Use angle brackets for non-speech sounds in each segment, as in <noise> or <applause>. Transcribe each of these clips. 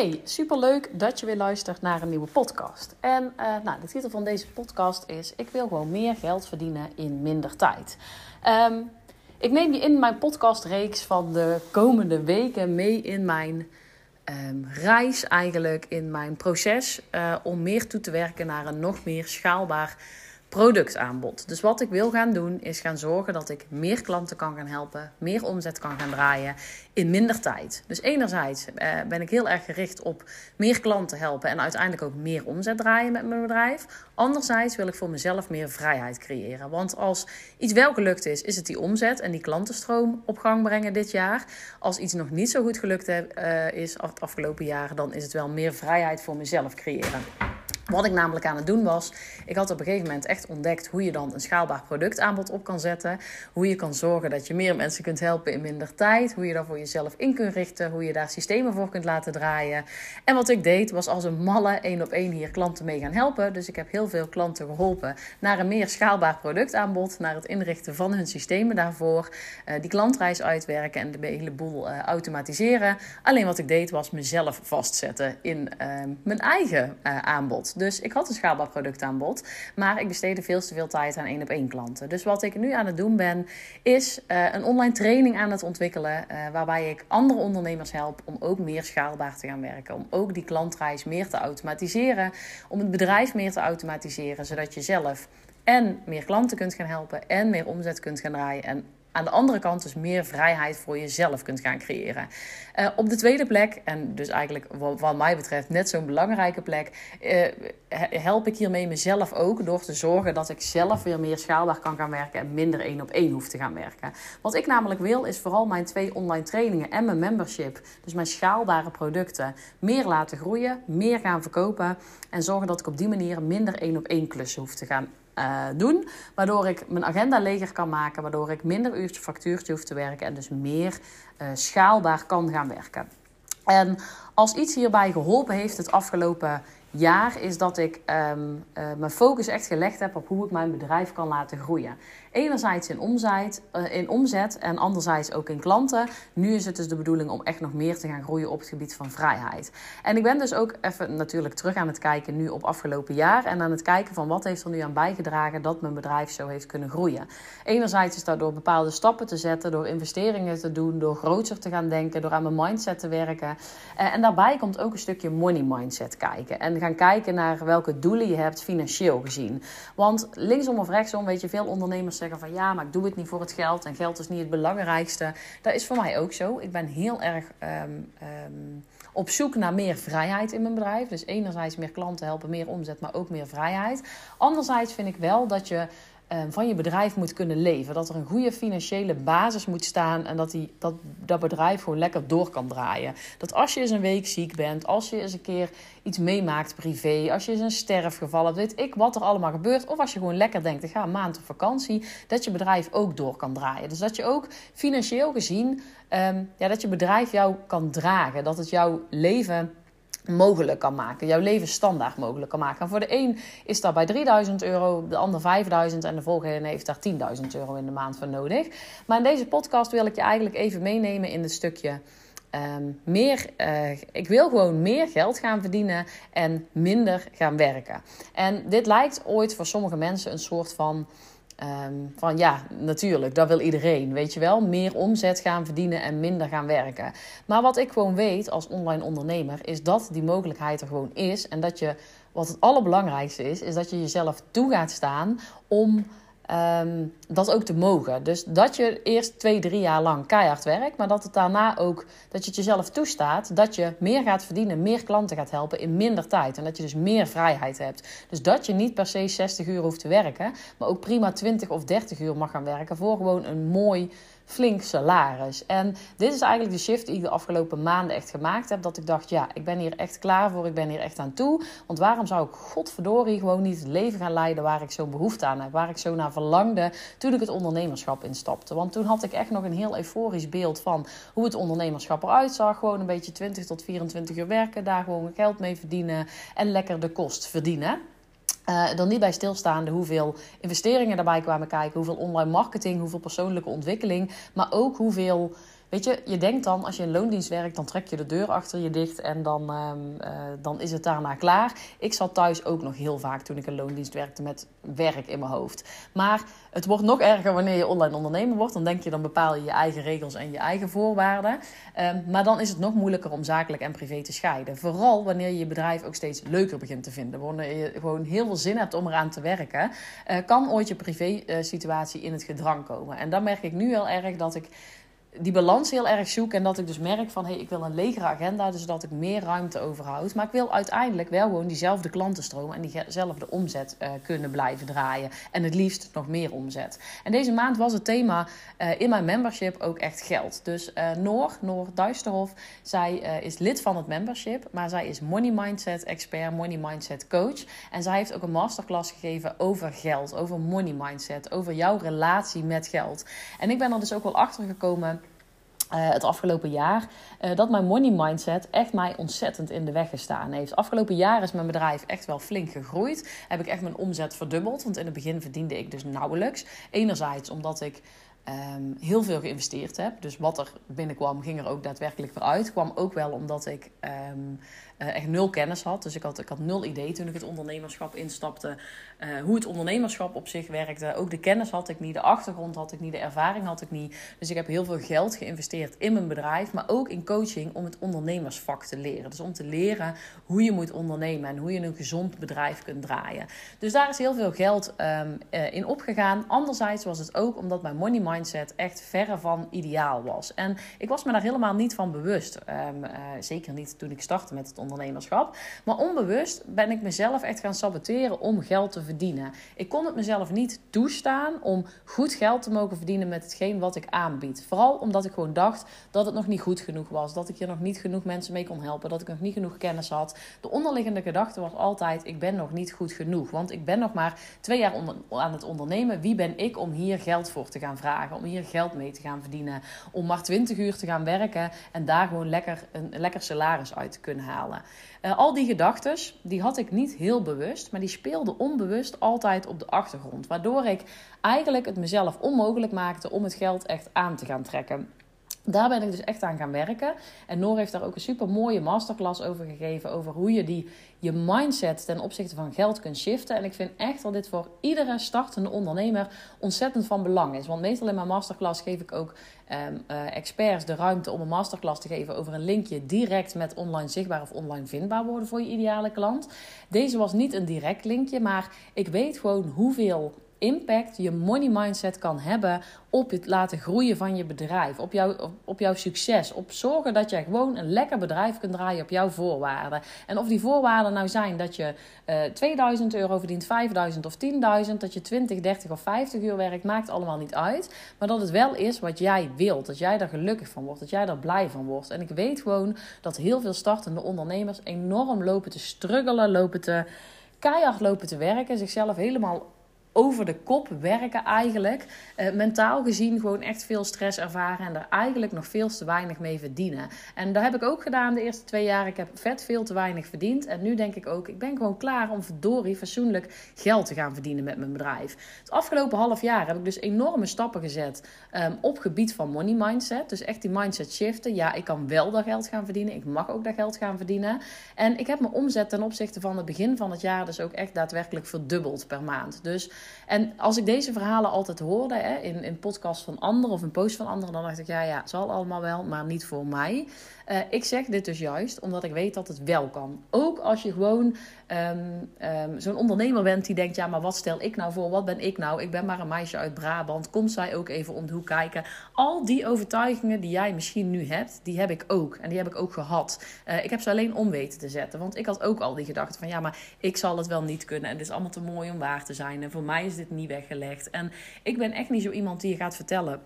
Hey, superleuk dat je weer luistert naar een nieuwe podcast. En uh, nou, de titel van deze podcast is: Ik wil gewoon meer geld verdienen in minder tijd. Um, ik neem je in mijn podcastreeks van de komende weken mee in mijn um, reis, eigenlijk in mijn proces uh, om meer toe te werken naar een nog meer schaalbaar productaanbod. Dus wat ik wil gaan doen is gaan zorgen dat ik meer klanten kan gaan helpen, meer omzet kan gaan draaien in minder tijd. Dus enerzijds eh, ben ik heel erg gericht op meer klanten helpen en uiteindelijk ook meer omzet draaien met mijn bedrijf. Anderzijds wil ik voor mezelf meer vrijheid creëren. Want als iets wel gelukt is, is het die omzet en die klantenstroom op gang brengen dit jaar. Als iets nog niet zo goed gelukt uh, is het afgelopen jaar, dan is het wel meer vrijheid voor mezelf creëren. Wat ik namelijk aan het doen was, ik had op een gegeven moment echt ontdekt hoe je dan een schaalbaar productaanbod op kan zetten. Hoe je kan zorgen dat je meer mensen kunt helpen in minder tijd. Hoe je daar voor jezelf in kunt richten. Hoe je daar systemen voor kunt laten draaien. En wat ik deed was als een malle één op één hier klanten mee gaan helpen. Dus ik heb heel veel klanten geholpen naar een meer schaalbaar productaanbod. Naar het inrichten van hun systemen daarvoor. Uh, die klantreis uitwerken en de hele boel uh, automatiseren. Alleen wat ik deed was mezelf vastzetten in uh, mijn eigen aanbod. Dus ik had een schaalbaar productaanbod, maar ik besteedde veel te veel tijd aan één op één klanten. Dus wat ik nu aan het doen ben, is uh, een online training aan het ontwikkelen, uh, waarbij ik andere ondernemers help om ook meer schaalbaar te gaan werken. Om ook die klantreis meer te automatiseren, om het bedrijf meer te automatiseren, zodat je zelf en meer klanten kunt gaan helpen en meer omzet kunt gaan draaien en aan de andere kant dus meer vrijheid voor jezelf kunt gaan creëren. Uh, op de tweede plek, en dus eigenlijk wat, mij betreft net zo'n belangrijke plek, uh, help ik hiermee mezelf ook door te zorgen dat ik zelf weer meer schaalbaar kan gaan werken en minder één op één hoef te gaan werken. Wat ik namelijk wil is vooral mijn twee online trainingen en mijn membership, dus mijn schaalbare producten, meer laten groeien, meer gaan verkopen en zorgen dat ik op die manier minder één op één klussen hoef te gaan uh, doen. Waardoor ik mijn agenda leger kan maken. Waardoor ik minder uurtje factuurtje hoef te werken. En dus meer uh, schaalbaar kan gaan werken. En als iets hierbij geholpen heeft het afgelopen jaar, is dat ik um, uh, mijn focus echt gelegd heb op hoe ik mijn bedrijf kan laten groeien. Enerzijds in omzet, uh, in omzet en anderzijds ook in klanten. Nu is het dus de bedoeling om echt nog meer te gaan groeien op het gebied van vrijheid. En ik ben dus ook even natuurlijk terug aan het kijken nu op afgelopen jaar. En aan het kijken van wat heeft er nu aan bijgedragen dat mijn bedrijf zo heeft kunnen groeien. Enerzijds is dat door bepaalde stappen te zetten, door investeringen te doen, door groter te gaan denken, door aan mijn mindset te werken. Uh, en daarbij komt ook een stukje money mindset kijken. En gaan kijken naar welke doelen je hebt financieel gezien. Want linksom of rechtsom weet je, veel ondernemers zeggen van ja, maar ik doe het niet voor het geld en geld is niet het belangrijkste. Dat is voor mij ook zo. Ik ben heel erg um, um, op zoek naar meer vrijheid in mijn bedrijf. Dus enerzijds meer klanten helpen, meer omzet, maar ook meer vrijheid. Anderzijds vind ik wel dat je Ehm, van je bedrijf moet kunnen leven. Dat er een goede financiële basis moet staan en dat, die, dat dat bedrijf gewoon lekker door kan draaien. Dat als je eens een week ziek bent, als je eens een keer iets meemaakt privé, als je eens een sterfgeval hebt, weet ik wat er allemaal gebeurt. Of als je gewoon lekker denkt, ik ga een maand op vakantie, dat je bedrijf ook door kan draaien. Dus dat je ook financieel gezien, um, ja, dat je bedrijf jou kan dragen. Dat het jouw leven mogelijk kan maken. Jouw leven standaard mogelijk kan maken. En voor de een is dat bij 3000 euro, de ander 5000 en de volgende heeft daar 10.000 euro in de maand voor nodig. Maar in deze podcast wil ik je eigenlijk even meenemen in het stukje. Um, meer, uh, ik wil gewoon meer geld gaan verdienen en minder gaan werken. En dit lijkt ooit voor sommige mensen een soort van Um, van ja, natuurlijk, dat wil iedereen. Weet je wel, meer omzet gaan verdienen en minder gaan werken. Maar wat ik gewoon weet als online ondernemer, is dat die mogelijkheid er gewoon is. En dat je, wat het allerbelangrijkste is, is dat je jezelf toe gaat staan om um, dat ook te mogen. Dus dat je eerst twee, drie jaar lang keihard werkt, maar dat het daarna ook dat je het jezelf toestaat dat je meer gaat verdienen, meer klanten gaat helpen in minder tijd. En dat je dus meer vrijheid hebt. Dus dat je niet per se 60 uur hoeft te werken, maar ook prima 20 of 30 uur mag gaan werken voor gewoon een mooi flink salaris. En dit is eigenlijk de shift die ik de afgelopen maanden echt gemaakt heb. Dat ik dacht, ja, ik ben hier echt klaar voor. Ik ben hier echt aan toe. Want waarom zou ik godverdorie gewoon niet het leven gaan leiden waar ik zo'n behoefte aan heb? Waar ik zo naar verlangde toen ik het ondernemerschap instapte. Want toen had ik echt nog een heel euforisch beeld van hoe het ondernemerschap eruit zag. Gewoon een beetje 20 tot 24 uur werken. Daar gewoon geld mee verdienen. En lekker de kost verdienen. Uh, dan niet bij stilstaande hoeveel investeringen daarbij kwamen kijken, hoeveel online marketing, hoeveel persoonlijke ontwikkeling, maar ook hoeveel weet je, je denkt dan als je in loondienst werkt, dan trek je de deur achter je dicht en dan, ehm, eh, dan is het daarna klaar. Ik zat thuis ook nog heel vaak toen ik in loondienst werkte met werk in mijn hoofd. Maar het wordt nog erger wanneer je online ondernemer wordt. Dan denk je, dan bepaal je je eigen regels en je eigen voorwaarden. Ehm, maar dan is het nog moeilijker om zakelijk en privé te scheiden. Vooral wanneer je je bedrijf ook steeds leuker begint te vinden. Wanneer je gewoon heel veel zin hebt om eraan te werken, uh, kan ooit je privé uh, situatie in het gedrang komen. En dan merk ik nu heel erg dat ik die balans heel erg zoek. En dat ik dus merk van, hé, hey, ik wil een legere agenda. Dus dat ik meer ruimte overhoud. Maar ik wil uiteindelijk wel gewoon diezelfde klantenstroom en diezelfde omzet uh, kunnen blijven draaien. En het liefst nog meer omzet. En deze maand was het thema uh, in mijn membership ook echt geld. Dus uh, Noor, Noor Duisterhof, zij is lid van het membership. Maar zij is money mindset expert, money mindset coach. En zij heeft ook een masterclass gegeven over geld. Over money mindset. Over jouw relatie met geld. En ik ben er dus ook wel achter gekomen uh, het afgelopen jaar, uh, dat mijn money mindset echt mij ontzettend in de weg gestaan heeft. Afgelopen jaar is mijn bedrijf echt wel flink gegroeid. Heb ik echt mijn omzet verdubbeld, want in het begin verdiende ik dus nauwelijks. Enerzijds omdat ik um, heel veel geïnvesteerd heb. Dus wat er binnenkwam, ging er ook daadwerkelijk weer uit. Kwam ook wel omdat ik uh, echt nul kennis had. Dus ik had, ik had nul idee toen ik het ondernemerschap instapte. Uh, hoe het ondernemerschap op zich werkte. Ook de kennis had ik niet, de achtergrond had ik niet, de ervaring had ik niet. Dus ik heb heel veel geld geïnvesteerd in mijn bedrijf. Maar ook in coaching om het ondernemersvak te leren. Dus om te leren hoe je moet ondernemen en hoe je een gezond bedrijf kunt draaien. Dus daar is heel veel geld um, uh, in opgegaan. Anderzijds was het ook omdat mijn money mindset echt verre van ideaal was. En ik was me daar helemaal niet van bewust. Um, zeker niet toen ik startte met het ondernemen ondernemerschap. Maar onbewust ben ik mezelf echt gaan saboteren om geld te verdienen. Ik kon het mezelf niet toestaan om goed geld te mogen verdienen met hetgeen wat ik aanbied. Vooral omdat ik gewoon dacht dat het nog niet goed genoeg was. Dat ik hier nog niet genoeg mensen mee kon helpen. Dat ik nog niet genoeg kennis had. De onderliggende gedachte was altijd: ik ben nog niet goed genoeg. Want ik ben nog maar twee jaar aan het ondernemen. Wie ben ik om hier geld voor te gaan vragen? Om hier geld mee te gaan verdienen? Om maar 20 uur te gaan werken en daar gewoon lekker een lekker salaris uit te kunnen halen. Uh, al die gedachten, die had ik niet heel bewust, maar die speelden onbewust altijd op de achtergrond. Waardoor ik eigenlijk het mezelf onmogelijk maakte om het geld echt aan te gaan trekken. Daar ben ik dus echt aan gaan werken. En Noor heeft daar ook een super mooie masterclass over gegeven. Over hoe je die, je mindset ten opzichte van geld kunt shiften. En ik vind echt dat dit voor iedere startende ondernemer ontzettend van belang is. Want meestal in mijn masterclass geef ik ook um, uh, experts de ruimte om een masterclass te geven over een linkje direct met online zichtbaar of online vindbaar worden voor je ideale klant. Deze was niet een direct linkje, maar ik weet gewoon hoeveel impact je money mindset kan hebben op het laten groeien van je bedrijf, op, jou, op, jouw succes, op zorgen dat jij gewoon een lekker bedrijf kunt draaien op jouw voorwaarden. En of die voorwaarden nou zijn dat je uh, eh, 2000 euro verdient, 5000 of 10.000, dat je 20, 30 of 50 uur werkt, maakt allemaal niet uit. Maar dat het wel is wat jij wilt, dat jij daar gelukkig van wordt, dat jij daar blij van wordt. En ik weet gewoon dat heel veel startende ondernemers enorm lopen te struggelen, lopen te keihard lopen te werken, zichzelf helemaal over de kop werken eigenlijk. Uh, mentaal gezien gewoon echt veel stress ervaren en er eigenlijk nog veel te weinig mee verdienen. En dat heb ik ook gedaan de eerste twee jaar. Ik heb vet veel te weinig verdiend. En nu denk ik ook, ik ben gewoon klaar om verdorie fatsoenlijk geld te gaan verdienen met mijn bedrijf. Het afgelopen half jaar heb ik dus enorme stappen gezet um, op gebied van money mindset. Dus echt die mindset shiften. Ja, ik kan wel dat geld gaan verdienen. Ik mag ook dat geld gaan verdienen. En ik heb mijn omzet ten opzichte van het begin van het jaar dus ook echt daadwerkelijk verdubbeld per maand. Dus en als ik deze verhalen altijd hoorde hè, in, in podcast van anderen of in post van anderen, dan dacht ik, ja, ja, het zal allemaal wel, maar niet voor mij. Uh, ik zeg dit dus juist omdat ik weet dat het wel kan. Ook als je gewoon um, um, zo'n ondernemer bent die denkt, ja, maar wat stel ik nou voor? Wat ben ik nou? Ik ben maar een meisje uit Brabant. Komt zij ook even om de hoek kijken? Al die overtuigingen die jij misschien nu hebt, die heb ik ook. En die heb ik ook gehad. Uh, ik heb ze alleen om weten te zetten. Want ik had ook al die gedachten van, ja, maar ik zal het wel niet kunnen. En het is allemaal te mooi om waar te zijn. En voor mij is dit niet weggelegd. En ik ben echt niet zo iemand die je gaat vertellen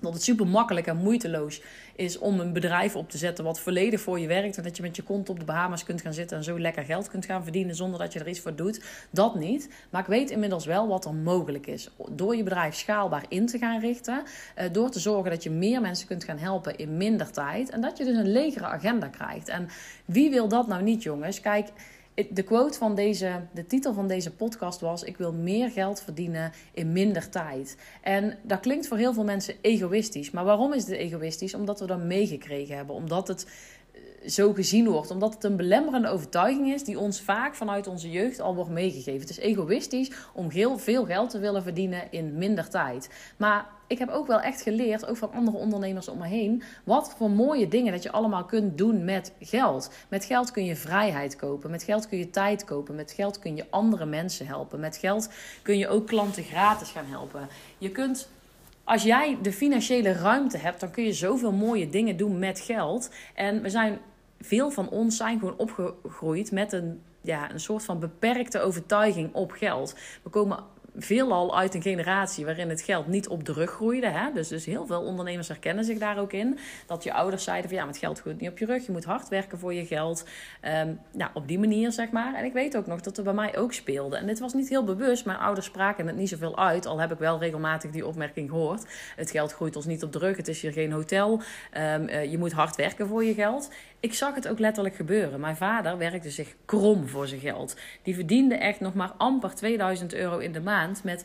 dat het super makkelijk en moeiteloos is om een bedrijf op te zetten wat volledig voor je werkt. En dat je met je kont op de Bahamas kunt gaan zitten en zo lekker geld kunt gaan verdienen zonder dat je er iets voor doet. Dat niet. Maar ik weet inmiddels wel wat er mogelijk is. Door je bedrijf schaalbaar in te gaan richten. Eh, door te zorgen dat je meer mensen kunt gaan helpen in minder tijd. En dat je dus een legere agenda krijgt. En wie wil dat nou niet, jongens? Kijk de quote van deze, de titel van deze podcast was: Ik wil meer geld verdienen in minder tijd. En dat klinkt voor heel veel mensen egoïstisch. Maar waarom is het egoïstisch? Omdat we dat meegekregen hebben. Omdat het zo gezien wordt. Omdat het een belemmerende overtuiging is die ons vaak vanuit onze jeugd al wordt meegegeven. Het is egoïstisch om heel veel geld te willen verdienen in minder tijd. Maar ik heb ook wel echt geleerd, ook van andere ondernemers om me heen, wat voor mooie dingen dat je allemaal kunt doen met geld. Met geld kun je vrijheid kopen, met geld kun je tijd kopen, met geld kun je andere mensen helpen, met geld kun je ook klanten gratis gaan helpen. Je kunt als jij de financiële ruimte hebt, dan kun je zoveel mooie dingen doen met geld. En we zijn, veel van ons zijn gewoon opgegroeid met een, ja, een soort van beperkte overtuiging op geld. We komen veelal uit een generatie waarin het geld niet op de rug groeide. Hè? Dus, dus heel veel ondernemers herkennen zich daar ook in. Dat je ouders zeiden van ja, met geld groeit niet op je rug. Je moet hard werken voor je geld. Um, op die manier zeg maar. En ik weet ook nog dat er bij mij ook speelde. En dit was niet heel bewust. Mijn ouders spraken het niet zoveel uit. Al heb ik wel regelmatig die opmerking gehoord. Het geld groeit ons niet op de rug. Het is hier geen hotel. Um, uh, je moet hard werken voor je geld. Ik zag het ook letterlijk gebeuren. Mijn vader werkte zich krom voor zijn geld. Die verdiende echt nog maar amper 2000 euro in de maand met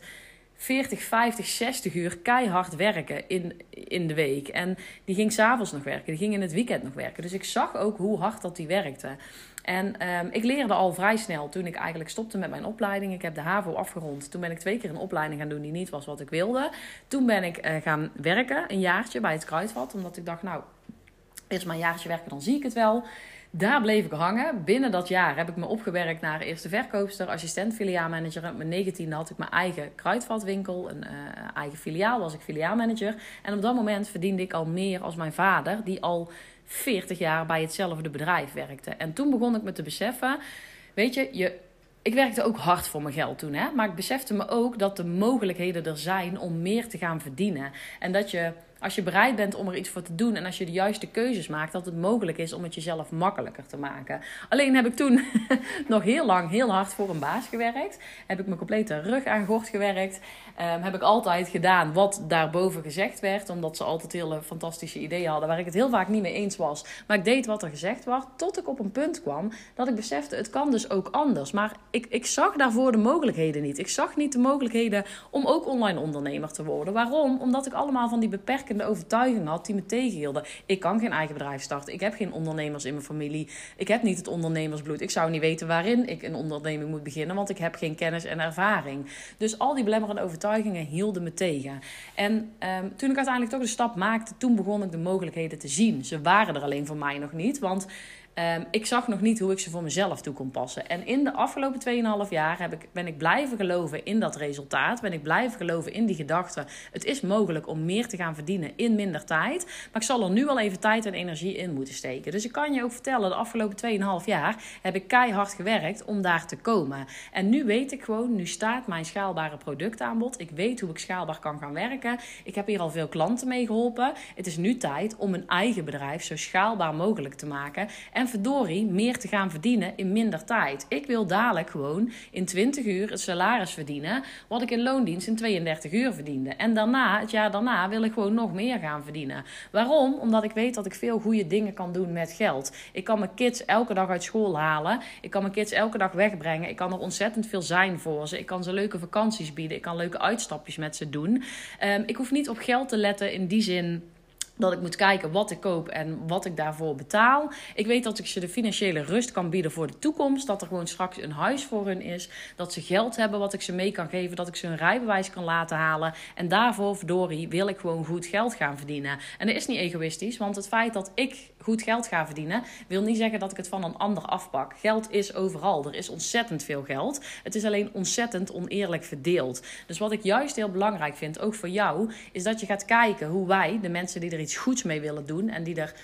40, 50, 60 uur keihard werken in, in de week. En die ging s'avonds nog werken, die ging in het weekend nog werken. Dus ik zag ook hoe hard dat die werkte. En um, ik leerde al vrij snel toen ik eigenlijk stopte met mijn opleiding. Ik heb de HAVO afgerond. Toen ben ik twee keer een opleiding gaan doen die niet was wat ik wilde. Toen ben ik uh, gaan werken, een jaartje bij het Kruidvat. Omdat ik dacht, nou, eerst maar een jaartje werken, dan zie ik het wel. Daar bleef ik hangen. Binnen dat jaar heb ik me opgewerkt naar eerste verkoopster, assistent filiaalmanager. Op mijn negentiende had ik mijn eigen kruidvatwinkel, een uh, eigen filiaal, was ik filiaalmanager. En op dat moment verdiende ik al meer als mijn vader, die al 40 jaar bij hetzelfde bedrijf werkte. En toen begon ik me te beseffen, weet je, je ik werkte ook hard voor mijn geld toen, hè? maar ik besefte me ook dat de mogelijkheden er zijn om meer te gaan verdienen. En dat je als je bereid bent om er iets voor te doen en als je de juiste keuzes maakt, dat het mogelijk is om het jezelf makkelijker te maken. Alleen heb ik toen <laughs> nog heel lang heel hard voor een baas gewerkt. Heb ik mijn complete rug aan gort gewerkt. Um, heb ik altijd gedaan wat daarboven gezegd werd, omdat ze altijd hele fantastische ideeën hadden waar ik het heel vaak niet mee eens was. Maar ik deed wat er gezegd werd, tot ik op een punt kwam dat ik besefte, het kan dus ook anders. Maar ik, ik zag daarvoor de mogelijkheden niet. Ik zag niet de mogelijkheden om ook online ondernemer te worden. Waarom? Omdat ik allemaal van die beperkingen de overtuiging had die me tegenhielden. Ik kan geen eigen bedrijf starten. Ik heb geen ondernemers in mijn familie. Ik heb niet het ondernemersbloed. Ik zou niet weten waarin ik een onderneming moet beginnen, want ik heb geen kennis en ervaring. Dus al die belemmerende overtuigingen hielden me tegen. En um, toen ik uiteindelijk toch de stap maakte, toen begon ik de mogelijkheden te zien. Ze waren er alleen voor mij nog niet, want Um, ik zag nog niet hoe ik ze voor mezelf toe kon passen. En in de afgelopen 2,5 jaar heb ik, ben ik blijven geloven in dat resultaat. Ben ik blijven geloven in die gedachte. Het is mogelijk om meer te gaan verdienen in minder tijd. Maar ik zal er nu al even tijd en energie in moeten steken. Dus ik kan je ook vertellen, de afgelopen 2,5 jaar heb ik keihard gewerkt om daar te komen. En nu weet ik gewoon, nu staat mijn schaalbare productaanbod. Ik weet hoe ik schaalbaar kan gaan werken. Ik heb hier al veel klanten mee geholpen. Het is nu tijd om een eigen bedrijf zo schaalbaar mogelijk te maken. En en verdorie meer te gaan verdienen in minder tijd. Ik wil dadelijk gewoon in 20 uur het salaris verdienen. Wat ik in loondienst in 32 uur verdiende. En daarna, het jaar daarna, wil ik gewoon nog meer gaan verdienen. Waarom? Omdat ik weet dat ik veel goede dingen kan doen met geld. Ik kan mijn kids elke dag uit school halen. Ik kan mijn kids elke dag wegbrengen. Ik kan er ontzettend veel zijn voor ze. Ik kan ze leuke vakanties bieden. Ik kan leuke uitstapjes met ze doen. Um, ik hoef niet op geld te letten in die zin dat ik moet kijken wat ik koop en wat ik daarvoor betaal. Ik weet dat ik ze de financiële rust kan bieden voor de toekomst. Dat er gewoon straks een huis voor hun is. Dat ze geld hebben wat ik ze mee kan geven. Dat ik ze een rijbewijs kan laten halen. En daarvoor, verdorie, wil ik gewoon goed geld gaan verdienen. En dat is niet egoïstisch, want het feit dat ik goed geld ga verdienen, wil niet zeggen dat ik het van een ander afpak. Geld is overal. Er is ontzettend veel geld. Het is alleen ontzettend oneerlijk verdeeld. Dus wat ik juist heel belangrijk vind, ook voor jou, is dat je gaat kijken hoe wij, de mensen die er iets goeds mee willen doen en die er.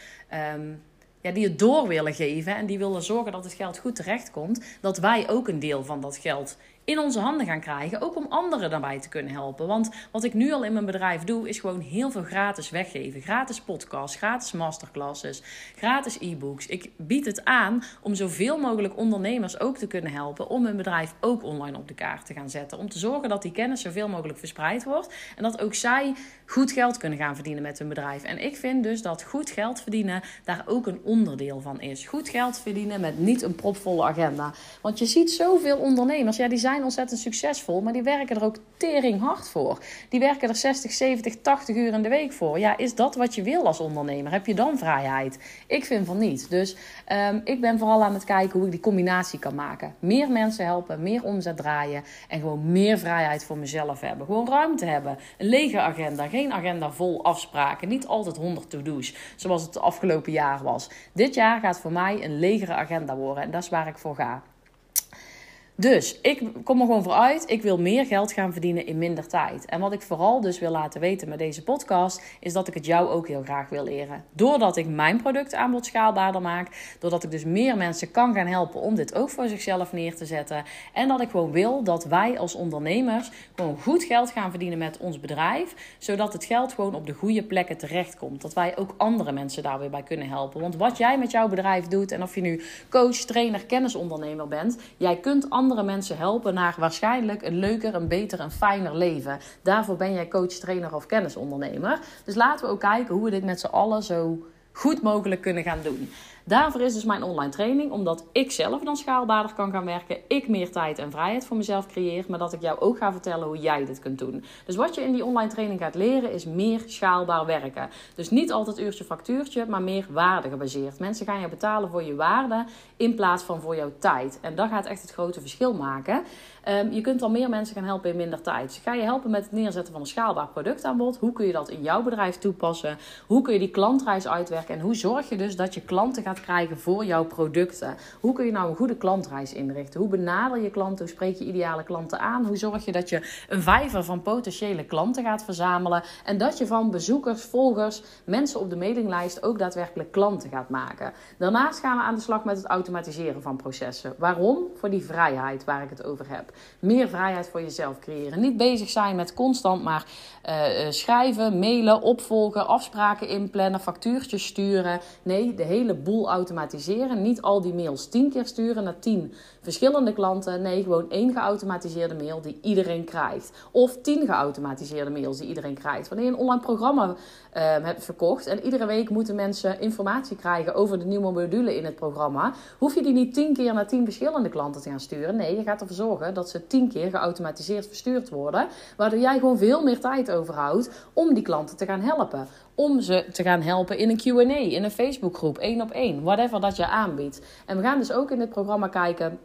Um, ja, die het door willen geven en die willen zorgen dat het geld goed terechtkomt, dat wij ook een deel van dat geld in onze handen gaan krijgen. Ook om anderen daarbij te kunnen helpen. Want wat ik nu al in mijn bedrijf doe, is gewoon heel veel gratis weggeven. Gratis podcasts, gratis masterclasses, gratis e-books. Ik bied het aan om zoveel mogelijk ondernemers ook te kunnen helpen. Om hun bedrijf ook online op de kaart te gaan zetten. Om te zorgen dat die kennis zoveel mogelijk verspreid wordt. En dat ook zij goed geld kunnen gaan verdienen met hun bedrijf. En ik vind dus dat goed geld verdienen daar ook een onderdeel van is. Goed geld verdienen met niet een propvolle agenda. Want je ziet zoveel ondernemers, ja, die zijn ontzettend succesvol, maar die werken er ook tering hard voor. Die werken er 60, 70, 80 uur in de week voor. Ja, is dat wat je wil als ondernemer? Heb je dan vrijheid? Ik vind van niet. Dus um, ik ben vooral aan het kijken hoe ik die combinatie kan maken. Meer mensen helpen, meer omzet draaien en gewoon meer vrijheid voor mezelf hebben. Gewoon ruimte hebben. Een lege agenda, geen agenda vol afspraken. Niet altijd 100 to-do's, zoals het afgelopen jaar was. Dit jaar gaat voor mij een legere agenda worden en dat is waar ik voor ga. Dus ik kom er gewoon voor uit. Ik wil meer geld gaan verdienen in minder tijd. En wat ik vooral dus wil laten weten met deze podcast, is dat ik het jou ook heel graag wil leren. Doordat ik mijn productaanbod schaalbaarder maak. Doordat ik dus meer mensen kan gaan helpen om dit ook voor zichzelf neer te zetten. En dat ik gewoon wil dat wij als ondernemers gewoon goed geld gaan verdienen met ons bedrijf. Zodat het geld gewoon op de goede plekken terechtkomt. Dat wij ook andere mensen daar weer bij kunnen helpen. Want wat jij met jouw bedrijf doet, en of je nu coach, trainer, kennisondernemer bent, jij kunt andere andere mensen helpen naar waarschijnlijk een leuker, een beter, een fijner leven. Daarvoor ben jij coach, trainer of kennisondernemer. Dus laten we ook kijken hoe we dit met z'n allen zo goed mogelijk kunnen gaan doen. Daarvoor is dus mijn online training, omdat ik zelf dan schaalbaarder kan gaan werken. Ik meer tijd en vrijheid voor mezelf creëer, maar dat ik jou ook ga vertellen hoe jij dit kunt doen. Dus wat je in die online training gaat leren, is meer schaalbaar werken. Dus niet altijd uurtje factuurtje, maar meer waarde gebaseerd. Mensen gaan je betalen voor je waarde in plaats van voor jouw tijd. En dat gaat echt het grote verschil maken. Um, je kunt dan meer mensen gaan helpen in minder tijd. Dus ga je helpen met het neerzetten van een schaalbaar productaanbod. Hoe kun je dat in jouw bedrijf toepassen? Hoe kun je die klantreis uitwerken? En hoe zorg je dus dat je klanten gaat krijgen voor jouw producten? Hoe kun je nou een goede klantreis inrichten? Hoe benader je klanten? Hoe spreek je ideale klanten aan? Hoe zorg je dat je een vijver van potentiële klanten gaat verzamelen? En dat je van bezoekers, volgers, mensen op de mailinglijst ook daadwerkelijk klanten gaat maken. Daarnaast gaan we aan de slag met het automatiseren van processen. Waarom? Voor die vrijheid waar ik het over heb. Meer vrijheid voor jezelf creëren. Niet bezig zijn met constant maar uh, schrijven, mailen, opvolgen, afspraken inplannen, factuurtjes sturen. Nee, de hele boel automatiseren. Niet al die mails tien keer sturen naar tien verschillende klanten. Nee, gewoon één geautomatiseerde mail die iedereen krijgt. Of tien geautomatiseerde mails die iedereen krijgt. Wanneer je een online programma uh, hebt verkocht en iedere week moeten mensen informatie krijgen over de nieuwe module in het programma, hoef je die niet tien keer naar tien verschillende klanten te gaan sturen. Nee, je gaat ervoor zorgen dat ze tien keer geautomatiseerd verstuurd worden, waardoor jij gewoon veel meer tijd overhoudt om die klanten te gaan helpen. Om ze te gaan helpen in een QA, in een Facebookgroep, één op één, whatever dat je aanbiedt. En we gaan dus ook in dit programma kijken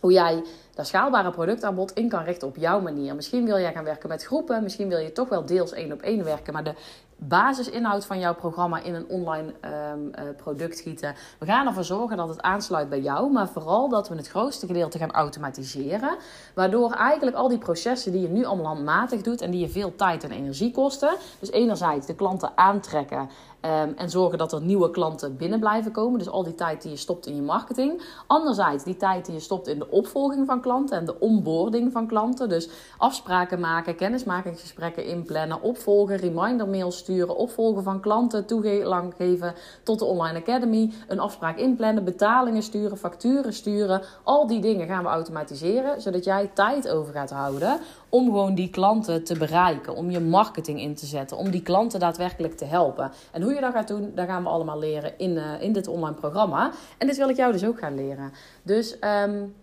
hoe jij dat schaalbare productaanbod in kan richten op jouw manier. Misschien wil jij gaan werken met groepen, misschien wil je toch wel deels één op één werken, maar de basisinhoud van jouw programma in een online um, product gieten. We gaan ervoor zorgen dat het aansluit bij jou, maar vooral dat we het grootste gedeelte gaan automatiseren. Waardoor eigenlijk al die processen die je nu allemaal handmatig doet en die je veel tijd en energie kosten. Dus enerzijds de klanten aantrekken um, en zorgen dat er nieuwe klanten binnen blijven komen. Dus al die tijd die je stopt in je marketing. Anderzijds die tijd die je stopt in de opvolging van klanten en de onboarding van klanten. Dus afspraken maken, kennismakingsgesprekken inplannen, opvolgen, reminder mails sturen, opvolgen van klanten, toegang geven tot de Online Academy, een afspraak inplannen, betalingen sturen, facturen sturen. Al die dingen gaan we automatiseren, zodat jij tijd over gaat houden om gewoon die klanten te bereiken, om je marketing in te zetten, om die klanten daadwerkelijk te helpen. En hoe je dat gaat doen, dat gaan we allemaal leren in, uh, in dit online programma. En dit wil ik jou dus ook gaan leren. Dus um,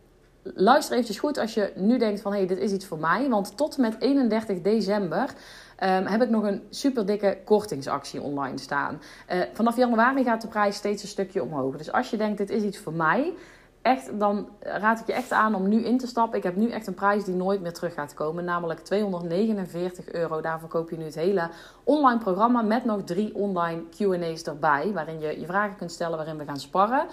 luister eventjes goed als je nu denkt van hé, hey, dit is iets voor mij. Want tot met 31 december Um, heb ik nog een super dikke kortingsactie online staan. Uh, vanaf januari gaat de prijs steeds een stukje omhoog. Dus als je denkt, dit is iets voor mij, echt, dan raad ik je echt aan om nu in te stappen. Ik heb nu echt een prijs die nooit meer terug gaat komen. Namelijk 249 euro. Daarvoor koop je nu het hele online programma met nog drie online QA's erbij. Waarin je je vragen kunt stellen, waarin we gaan sparren.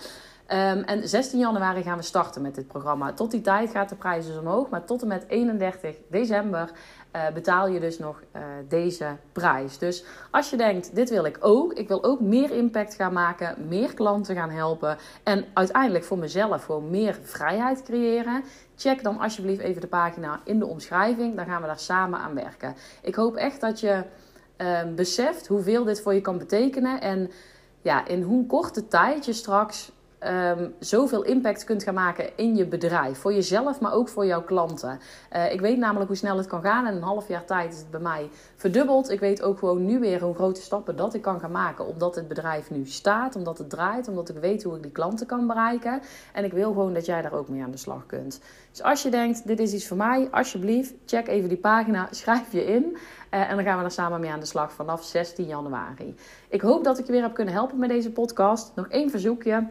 Ehm, en 16 januari gaan we starten met dit programma. Tot die tijd gaat de prijs dus omhoog. Maar tot en met 31 december uh, betaal je dus nog uh, deze prijs. Dus als je denkt, dit wil ik ook. Ik wil ook meer impact gaan maken. Meer klanten gaan helpen. En uiteindelijk voor mezelf gewoon meer vrijheid creëren. Check dan alsjeblieft even de pagina in de omschrijving. Dan gaan we daar samen aan werken. Ik hoop echt dat je uh, beseft hoeveel dit voor je kan betekenen. En ja, in hoe korte tijd je straks um, zoveel impact kunt gaan maken in je bedrijf. Voor jezelf, maar ook voor jouw klanten. Uh, ik weet namelijk hoe snel het kan gaan. En een half jaar tijd is het bij mij verdubbeld. Ik weet ook gewoon nu weer hoe grote stappen dat ik kan gaan maken. Omdat het bedrijf nu staat, omdat het draait, omdat ik weet hoe ik die klanten kan bereiken. En ik wil gewoon dat jij daar ook mee aan de slag kunt. Dus als je denkt, dit is iets voor mij, alsjeblieft, check even die pagina, <laughs> schrijf je in. Uh, en dan gaan we er samen mee aan de slag vanaf 16 januari. Ik hoop dat ik je weer heb kunnen helpen met deze podcast. Nog één verzoekje.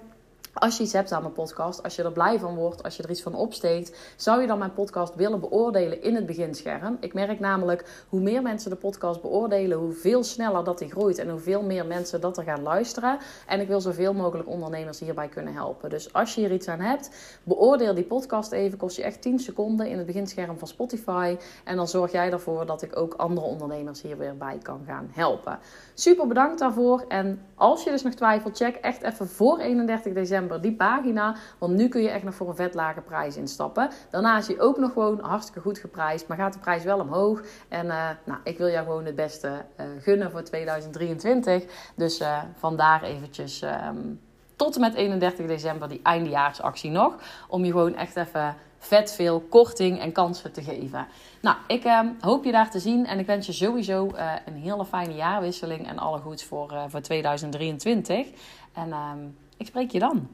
Als je iets hebt aan mijn podcast, als je er blij van wordt, als je er iets van opsteekt, zou je dan mijn podcast willen beoordelen in het beginscherm? Ik merk namelijk hoe meer mensen de podcast beoordelen, hoe veel sneller dat die groeit en hoeveel meer mensen dat er gaan luisteren. En ik wil zoveel mogelijk ondernemers hierbij kunnen helpen. Dus als je hier iets aan hebt, beoordeel die podcast even. Kost je echt 10 seconden in het beginscherm van Spotify. En dan zorg jij ervoor dat ik ook andere ondernemers hier weer bij kan gaan helpen. Super bedankt daarvoor. En als je dus nog twijfelt, check echt even voor 31 december die pagina. Want nu kun je echt nog voor een vet lage prijs instappen. Daarna is hij ook nog gewoon hartstikke goed geprijsd. Maar gaat de prijs wel omhoog. En uh, nou, ik wil jou gewoon het beste uh, gunnen voor 2023. Dus uh, vandaar eventjes um, tot en met 31 december die eindejaarsactie nog. Om je gewoon echt even vet veel korting en kansen te geven. Nou, ik uh, hoop je daar te zien en ik wens je sowieso uh, een hele fijne jaarwisseling en alle goeds voor, voor 2023. En ik spreek je dan.